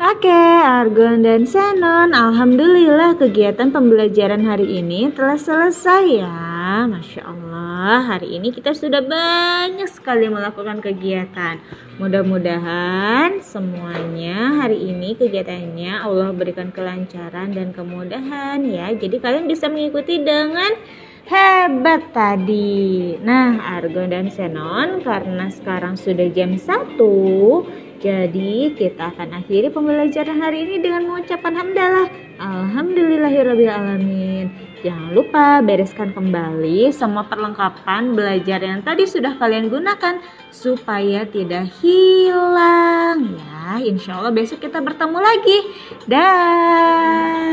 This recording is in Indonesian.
Oke, Argon dan Senon, Alhamdulillah kegiatan pembelajaran hari ini telah selesai ya. Masya Allah, hari ini kita sudah banyak sekali melakukan kegiatan. Mudah-mudahan semuanya hari ini kegiatannya Allah berikan kelancaran dan kemudahan ya. Jadi kalian bisa mengikuti dengan hebat tadi. Nah, Argon dan Senon karena sekarang sudah jam 1 jadi kita akan akhiri pembelajaran hari ini dengan mengucapkan hamdalah. Alhamdulillahirrahmanirrahim. Jangan lupa bereskan kembali semua perlengkapan belajar yang tadi sudah kalian gunakan supaya tidak hilang ya. Insya Allah besok kita bertemu lagi. Dah.